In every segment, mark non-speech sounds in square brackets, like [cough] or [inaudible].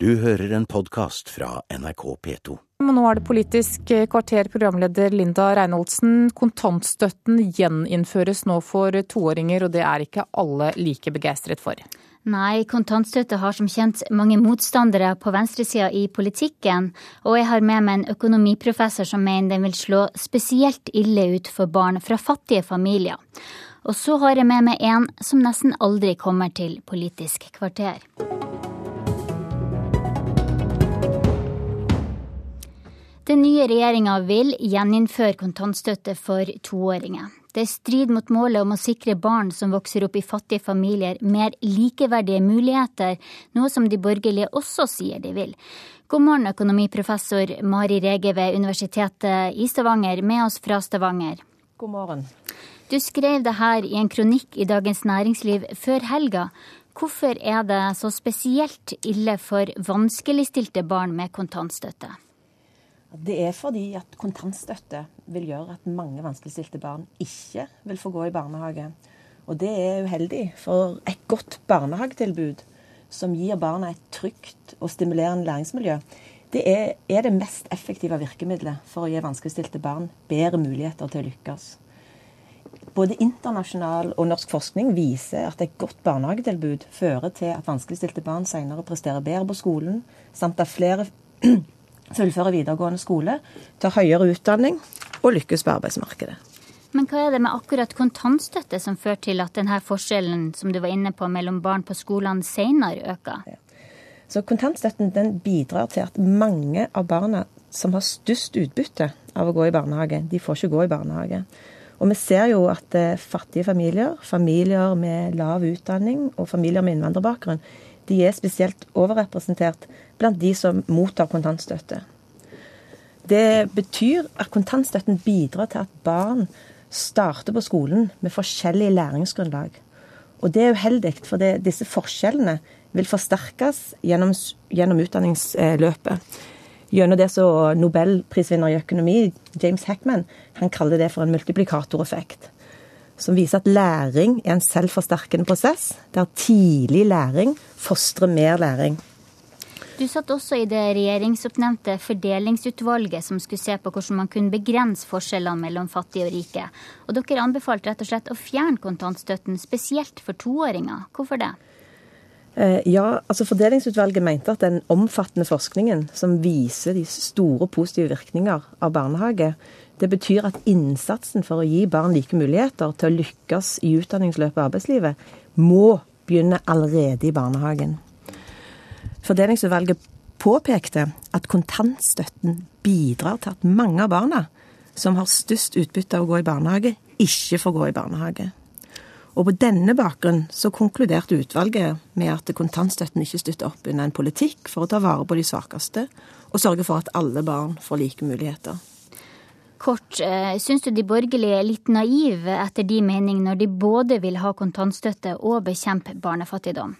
Du hører en podkast fra NRK P2. Nå er det Politisk kvarter, programleder Linda Reinholdsen. Kontantstøtten gjeninnføres nå for toåringer, og det er ikke alle like begeistret for. Nei, kontantstøtte har som kjent mange motstandere på venstresida i politikken, og jeg har med meg en økonomiprofessor som mener den vil slå spesielt ille ut for barn fra fattige familier. Og så har jeg med meg en som nesten aldri kommer til Politisk kvarter. Den nye regjeringa vil gjeninnføre kontantstøtte for toåringer. Det strider mot målet om å sikre barn som vokser opp i fattige familier, mer likeverdige muligheter, noe som de borgerlige også sier de vil. God morgen, økonomiprofessor Mari Rege ved Universitetet i Stavanger, med oss fra Stavanger. God morgen. Du skrev det her i en kronikk i Dagens Næringsliv før helga. Hvorfor er det så spesielt ille for vanskeligstilte barn med kontantstøtte? Det er fordi at kontantstøtte vil gjøre at mange vanskeligstilte barn ikke vil få gå i barnehage. Og det er uheldig, for et godt barnehagetilbud som gir barna et trygt og stimulerende læringsmiljø, det er, er det mest effektive virkemidlet for å gi vanskeligstilte barn bedre muligheter til å lykkes. Både internasjonal og norsk forskning viser at et godt barnehagetilbud fører til at vanskeligstilte barn senere presterer bedre på skolen, samt at flere fullføre videregående skole, ta høyere utdanning og lykkes på arbeidsmarkedet. Men hva er det med akkurat kontantstøtte som fører til at denne forskjellen som du var inne på mellom barn på skolene senere øker? Så Kontantstøtten den bidrar til at mange av barna som har størst utbytte av å gå i barnehage, de får ikke gå i barnehage. Og vi ser jo at eh, fattige familier, familier med lav utdanning og familier med innvandrerbakgrunn, de er spesielt overrepresentert blant de som mottar kontantstøtte. Det betyr at kontantstøtten bidrar til at barn starter på skolen med forskjellig læringsgrunnlag. Og det er uheldig, for det, disse forskjellene vil forsterkes gjennom, gjennom utdanningsløpet. Gjennom det som nobelprisvinner i økonomi, James Hackman, han kaller det for en multiplikatoreffekt som viser at læring er en selvforsterkende prosess, der tidlig læring fostrer mer læring. Du satt også i det regjeringsoppnevnte fordelingsutvalget som skulle se på hvordan man kunne begrense forskjellene mellom fattige og rike. Og dere anbefalte rett og slett å fjerne kontantstøtten, spesielt for toåringer. Hvorfor det? Eh, ja, altså Fordelingsutvalget mente at den omfattende forskningen som viser de store positive virkninger av barnehage, det betyr at innsatsen for å gi barn like muligheter til å lykkes i utdanningsløpet av arbeidslivet, må begynne allerede i barnehagen. Fordelingsutvalget påpekte at kontantstøtten bidrar til at mange av barna som har størst utbytte av å gå i barnehage, ikke får gå i barnehage. Og på denne bakgrunn så konkluderte utvalget med at kontantstøtten ikke støtter opp under en politikk for å ta vare på de svakeste, og sørge for at alle barn får like muligheter. Kort, eh, syns du de borgerlige er litt naive etter de mening når de både vil ha kontantstøtte og bekjempe barnefattigdom?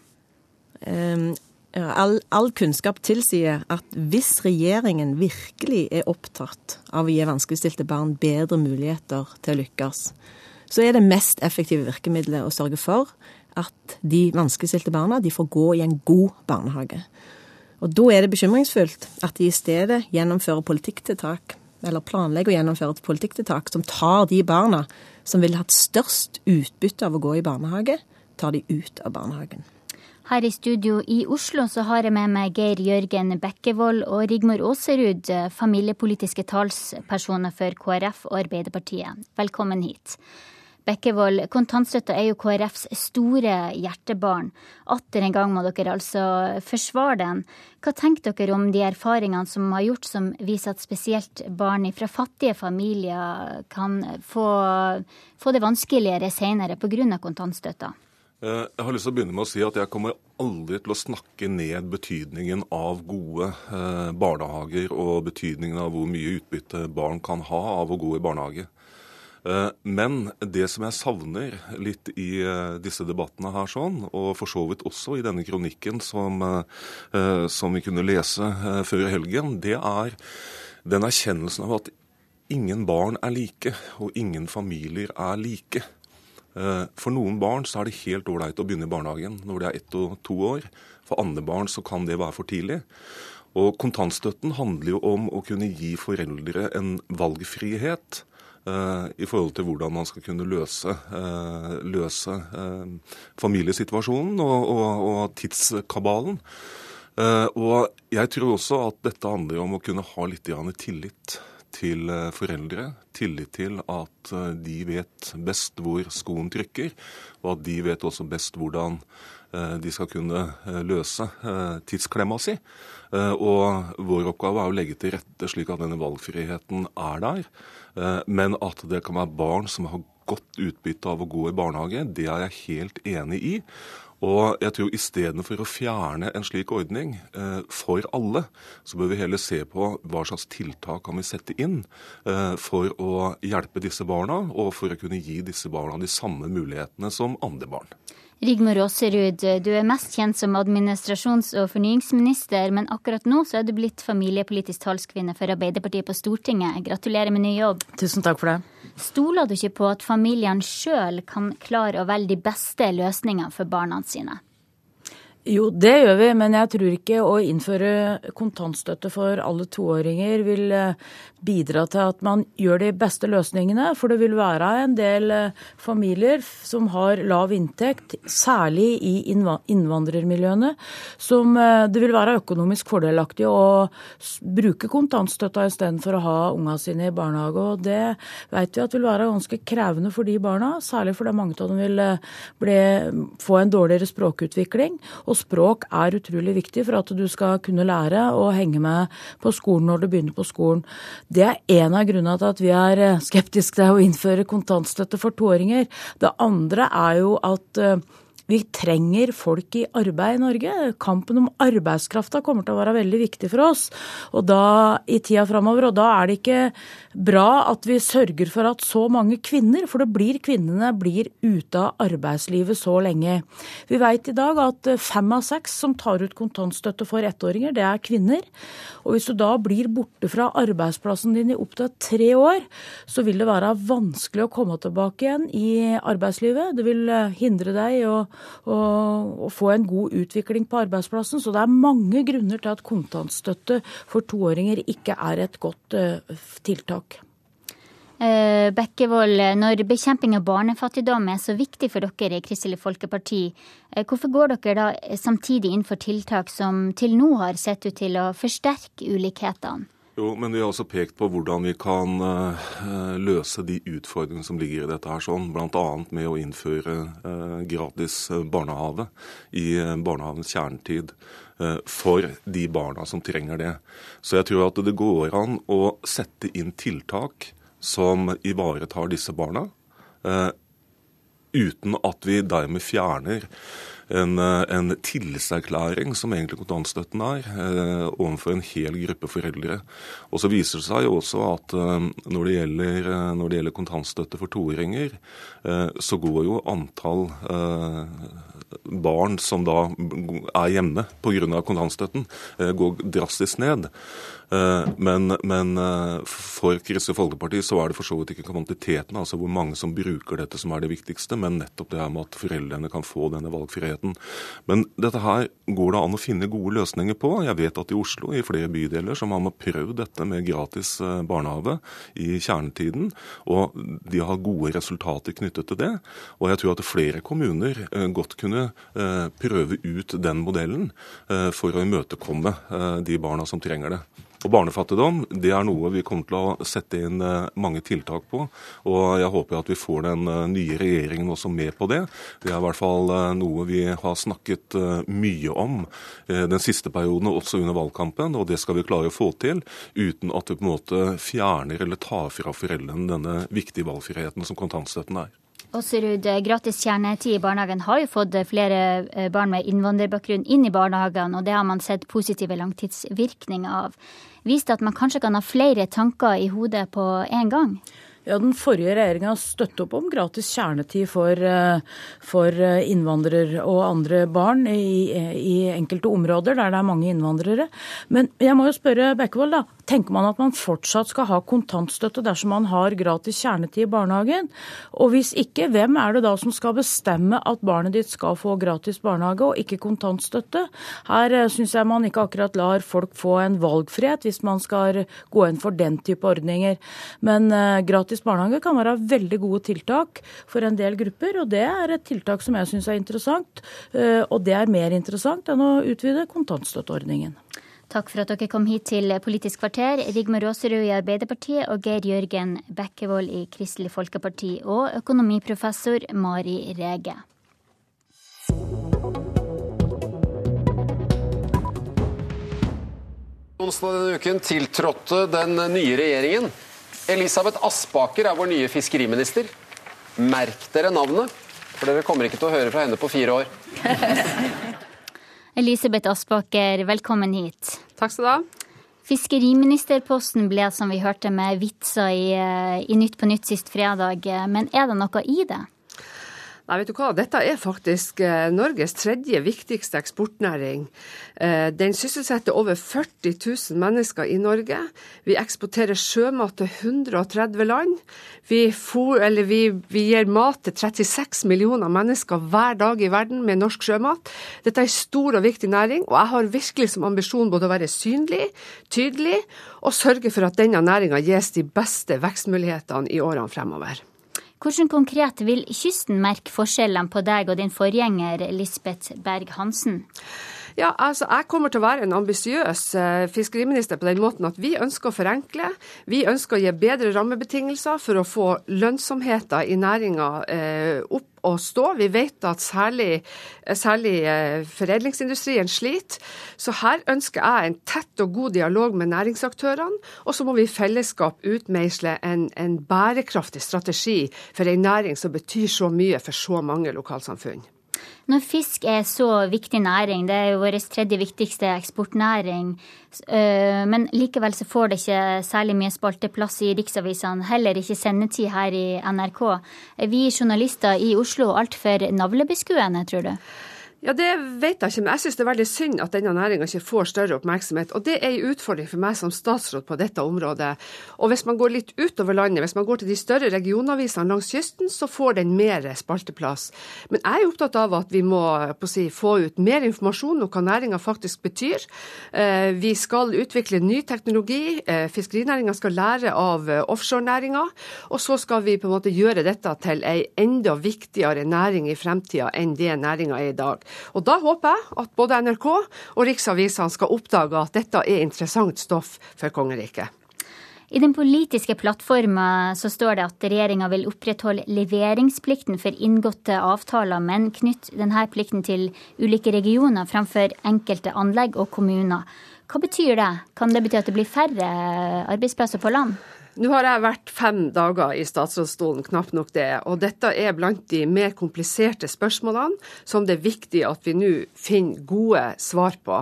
All, all, kunnskap tilsier at hvis regjeringen virkelig er opptatt av å gi vanskeligstilte barn bedre muligheter til å lykkes, så er det mest effektive virkemidlet å sørge for at de vanskeligstilte barna de får gå i en god barnehage. Og Da er det bekymringsfullt at de i stedet gjennomfører politikktiltak eller planlegger å gjennomføre et politikktiltak som tar de barna som ville hatt størst utbytte av å gå i barnehage, tar de ut av barnehagen. Her i studio i Oslo så har jeg med meg Geir Jørgen Bekkevold og Rigmor Aaserud, familiepolitiske talspersoner for KrF og Arbeiderpartiet. Velkommen hit. Bekkevold, kontantstøtta er jo KrFs store hjertebarn. Atter en gang må dere altså forsvare den. Hva tenker dere om de erfaringene som har gjort som viser at spesielt barn fra fattige familier kan få, få det vanskeligere senere pga. kontantstøtta? Eh, jeg har lyst til å begynne med å si at jeg kommer aldri til å snakke ned betydningen av gode eh, barnehager og betydningen av hvor mye utbytte barn kan ha av å gå i barnehage. Eh, men det som jeg savner litt i disse debattene her, sånn, og for så vidt også i denne kronikken som, som vi kunne lese før helgen, det er den erkjennelsen av at ingen barn er like, og ingen familier er like. For noen barn så er det helt ålreit å begynne i barnehagen når de er ett og to år. For andre barn så kan det være for tidlig. Og kontantstøtten handler jo om å kunne gi foreldre en valgfrihet eh, i forhold til hvordan man skal kunne løse, eh, løse eh, familiesituasjonen og, og, og tidskabalen. Eh, og jeg tror også at dette handler om å kunne ha litt tillit til eh, foreldre. Tillit til at eh, de vet best hvor skoen trykker, og at de vet også best hvordan de skal kunne løse tidsklemma si. Og vår oppgave er å legge til rette slik at denne valgfriheten er der. Men at det kan være barn som har godt utbytte av å gå i barnehage, det er jeg helt enig i. Og jeg tror istedenfor å fjerne en slik ordning eh, for alle, så bør vi heller se på hva slags tiltak kan vi sette inn eh, for å hjelpe disse barna, og for å kunne gi disse barna de samme mulighetene som andre barn. Rigmor Aasrud, du er mest kjent som administrasjons- og fornyingsminister, men akkurat nå så er du blitt familiepolitisk talskvinne for Arbeiderpartiet på Stortinget. Gratulerer med ny jobb. Tusen takk for det. Stoler du ikke på at familiene sjøl kan klare å velge de beste løsningene for barna sine? Jo, det gjør vi, men jeg tror ikke å innføre kontantstøtte for alle toåringer vil eh, bidra til at man gjør de beste løsningene. For det vil være en del eh, familier som har lav inntekt, særlig i innvandrermiljøene, som eh, det vil være økonomisk fordelaktig å bruke kontantstøtta istedenfor å ha unga sine i barnehage. Og det vet vi at vil være ganske krevende for de barna, særlig fordi mange av dem vil bli, få en dårligere språkutvikling. Og språk er utrolig viktig for at du skal kunne lære og henge med på skolen når du begynner på skolen. Det er en av grunnene til at vi er eh, skeptiske til å innføre kontantstøtte for toåringer. Det andre er jo at eh, vi trenger folk i arbeid i Norge. Kampen om arbeidskrafta kommer til å være veldig viktig for oss og da, i tida framover. Og da er det ikke bra at vi sørger for at så mange kvinner, for det blir kvinnene, blir ute av arbeidslivet så lenge. Vi vet i dag at fem av seks som tar ut kontantstøtte for ettåringer, det er kvinner. Og hvis du da blir borte fra arbeidsplassen din i opptil tre år, så vil det være vanskelig å komme tilbake igjen i arbeidslivet. Det vil hindre deg å og, og få en god utvikling på arbeidsplassen. Så det er mange grunner til at kontantstøtte for toåringer ikke er et godt uh, tiltak. Uh, Bekkevold, når bekjemping av barnefattigdom er så viktig for dere i Kristelig Folkeparti, uh, hvorfor går dere da samtidig inn for tiltak som til nå har sett ut til å forsterke ulikhetene? Jo, men vi har også pekt på hvordan vi kan uh, løse de utfordringene som ligger i dette. her, sånn, Bl.a. med å innføre uh, gratis eh, barnehage i barnehagens kjernetid for de barna som trenger det. Så jeg tror at det går an å sette inn tiltak som ivaretar disse barna, uten at vi dermed fjerner en, eh, en tillitserklæring, som egentlig kontantstøtten er, eh, overfor en hel gruppe foreldre. Og så viser det seg jo også at eh, når det gjelder, når det gjelder kontantstøtte for toåringer, så går jo antall barn som da er hjemme pga. kontantstøtten, går drastisk ned. Men, men, for Kristelig Folkeparti så er det for så vidt ikke kvantiteten, altså hvor mange som bruker dette som er det viktigste, men nettopp det her med at foreldrene kan få denne valgfriheten. Men dette her går det an å finne gode løsninger på. Jeg vet at i Oslo, i flere bydeler, så har man prøvd dette med gratis eh, barnehage i kjernetiden, og de har gode resultater knyttet til det. Og jeg tror at flere kommuner godt kunne prøve ut den modellen for å imøtekomme de barna som trenger det. Og Barnefattigdom det er noe vi kommer til å sette inn eh, mange tiltak på. og Jeg håper at vi får den eh, nye regjeringen også med på det. Det er i hvert fall eh, noe vi har snakket mye om den siste perioden, også under valgkampen. og Det skal vi klare å få til uten at vi på en måte fjerner eller tar fra foreldrene denne viktige valgfriheten som kontantstøtten er. Åserud, gratis kjernetid i barnehagen har jo fått flere eh, barn med innvandrerbakgrunn inn i barnehagene, og det har man sett positive langtidsvirkninger av. Viste at man kanskje kan ha flere tanker i hodet på en gang? Ja, Den forrige regjeringa støttet opp om gratis kjernetid for, for innvandrere og andre barn i, i, enkelte områder der det er mange innvandrere. Men jeg må jo spørre Bekkevold, da. Tenker man at man fortsatt skal ha kontantstøtte dersom man har gratis kjernetid i barnehagen? Og hvis ikke, hvem er det da som skal bestemme at barnet ditt skal få gratis barnehage og ikke kontantstøtte? Her syns jeg man ikke akkurat lar folk få en valgfrihet hvis man skal gå inn for den type ordninger. Men uh, gratis barnehage kan være veldig gode tiltak for en del grupper, og det er et tiltak som jeg syns er interessant. Uh, og det er mer interessant enn å utvide kontantstøtteordningen. Takk for at dere kom hit til Politisk kvarter, Rigmor Aasrud i Arbeiderpartiet og Geir Jørgen Bekkevold i Kristelig Folkeparti, og økonomiprofessor Mari Rege. Onsdag denne uken tiltrådte den nye regjeringen. Elisabeth Aspaker er vår nye fiskeriminister. Merk dere navnet, for dere kommer ikke til å høre fra henne på fire år. [laughs] Elisabeth Aspaker, velkommen hit. Takk skal du ha. Fiskeriministerposten ble, som vi hørte, med vitser i, eh, i Nytt på Nytt sist fredag. Men er det noe i det? Nei, vet du hva? Dette er faktisk eh, Norges tredje viktigste eksportnæring. Eh, den sysselsetter over 40 000 mennesker i Norge. Vi eksporterer sjømat til 130 land. Vi, for, vi, vi, gir mat til 36 millioner mennesker hver dag i verden med norsk sjømat. Dette er en stor og viktig næring, og jeg har virkelig som ambisjon både å være synlig, tydelig og sørge for at denne næringa gis de beste vekstmulighetene i årene fremover. Hvordan konkret vil kysten merke forskjellene på deg og din forgjenger Lisbeth Berg-Hansen? Ja, altså Jeg kommer til å være en ambisiøs eh, fiskeriminister på den måten at vi ønsker å forenkle. Vi ønsker å gi bedre rammebetingelser for å få lønnsomheten i næringa eh, opp å stå. Vi vet at særlig, særlig eh, foredlingsindustrien sliter. Så her ønsker jeg en tett og god dialog med næringsaktørene. Og så må vi i fellesskap utmeisle en, en bærekraftig strategi for en næring som betyr så mye for så mange lokalsamfunn. Når fisk er så viktig næring, det er jo vår tredje viktigste eksportnæring, øh, men likevel så får det ikke særlig mye spalteplass i riksavisene, heller ikke sendetid her i NRK. Er vi journalister i Oslo altfor navlebeskuende, tror du? Ja, Det vet jeg ikke, men jeg syns det er veldig synd at denne næringa ikke får større oppmerksomhet. Og det er en utfordring for meg som statsråd på dette området. Og hvis man går litt utover landet, hvis man går til de større regionavisene langs kysten, så får den mer spalteplass. Men jeg er opptatt av at vi må si, få ut mer informasjon om hva næringa faktisk betyr. Eh, vi skal utvikle ny teknologi. Eh, fiskerinæringa skal lære av eh, offshorenæringa. Og så skal vi på en måte gjøre dette til ei enda viktigere næring i fremtida enn det næringa er i dag. Og Da håper jeg at både NRK og riksavisene skal oppdage at dette er interessant stoff for kongeriket. I den politiske plattforma så står det at regjeringa vil opprettholde leveringsplikten for inngåtte avtaler, men knytte denne plikten til ulike regioner framfor enkelte anlegg og kommuner. Hva betyr det? Kan det bety at det blir færre arbeidsplasser på land? Nå har jeg vært fem dager i statsrådsstolen, knapt nok det. Og dette er blant de mer kompliserte spørsmålene som det er viktig at vi nå finner gode svar på.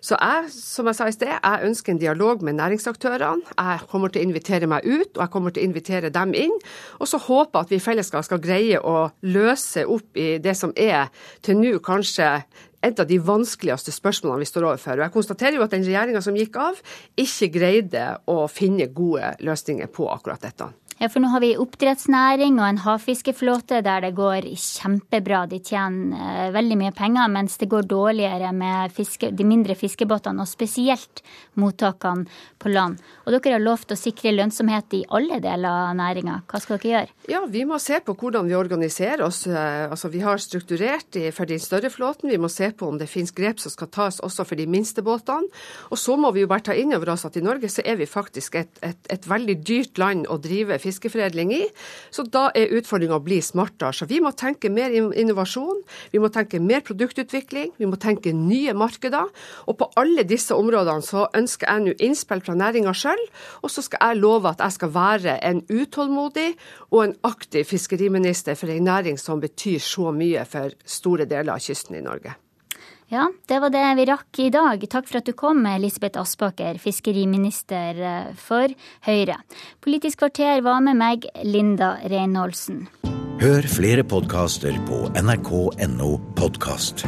Så jeg, som jeg sa i sted, jeg ønsker en dialog med næringsaktørene. Jeg kommer til å invitere meg ut, og jeg kommer til å invitere dem inn. Og så håper jeg at vi i fellesskap skal greie å løse opp i det som er til nå kanskje et av de vanskeligste spørsmålene vi står overfor. Og jeg konstaterer jo at den regjeringa som gikk av, ikke greide å finne gode løsninger på akkurat dette. Ja, for nå har vi oppdrettsnæring og en havfiskeflåte der det går kjempebra. De tjener eh, veldig mye penger, mens det går dårligere med fiske, de mindre fiskebåtene, og spesielt mottakene på land. Og dere har lovt å sikre lønnsomhet i alle deler av næringa. Hva skal dere gjøre? Ja, Vi må se på hvordan vi organiserer oss. Eh, altså, Vi har strukturert for den større flåten. Vi må se på om det finnes grep som skal tas også for de minste båtene. Og så må vi jo bare ta inn over oss at i Norge så er vi faktisk et, et, et veldig dyrt land å drive fiskeforedling i. Så da er utfordringa å bli smartere. Så vi må tenke mer innovasjon, vi må tenke mer produktutvikling, vi må tenke nye markeder. Og på alle disse områdene så ønsker jeg nå innspill fra næringa sjøl, og så skal jeg love at jeg skal være en utålmodig og en aktiv fiskeriminister for en næring som betyr så mye for store deler av kysten i Norge. Ja, det var det vi rakk i dag. Takk for at du kom, Elisabeth Aspaker, fiskeriminister eh, for Høyre. Politisk kvarter var med meg, Linda Reinholdsen. Hør flere podkaster på nrk.no podkast.